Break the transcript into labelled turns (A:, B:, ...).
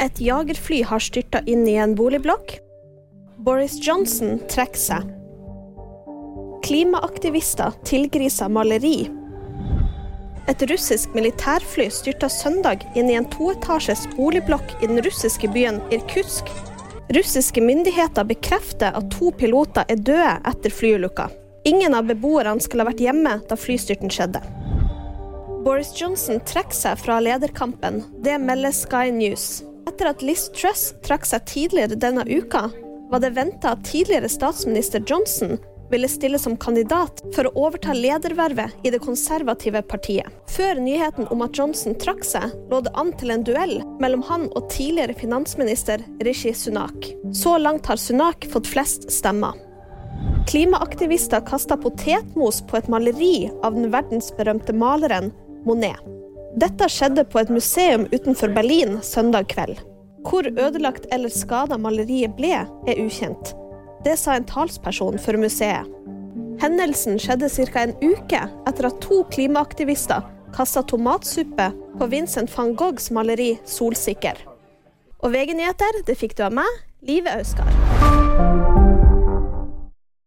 A: Et jagerfly har styrta inn i en boligblokk. Boris Johnson trekker seg. Klimaaktivister tilgriser maleri. Et russisk militærfly styrta søndag inn i en toetasjes boligblokk i den russiske byen Irkutsk. Russiske myndigheter bekrefter at to piloter er døde etter flyulykka. Ingen av beboerne skulle ha vært hjemme da flystyrten skjedde. Boris Johnson trekker seg fra lederkampen. Det melder Sky News. Etter at Liz Truss trakk seg tidligere denne uka, var det venta at tidligere statsminister Johnson ville stille som kandidat for å overta ledervervet i det konservative partiet. Før nyheten om at Johnson trakk seg, lå det an til en duell mellom han og tidligere finansminister Rishi Sunak. Så langt har Sunak fått flest stemmer. Klimaaktivister kasta potetmos på et maleri av den verdensberømte maleren Monet. Dette skjedde på et museum utenfor Berlin søndag kveld. Hvor ødelagt eller skada maleriet ble, er ukjent. Det sa en talsperson for museet. Hendelsen skjedde ca. en uke etter at to klimaaktivister kasta tomatsuppe på Vincent van Goghs maleri 'Solsikker'. Og VG-nyheter det fikk du av meg, Live Auskar.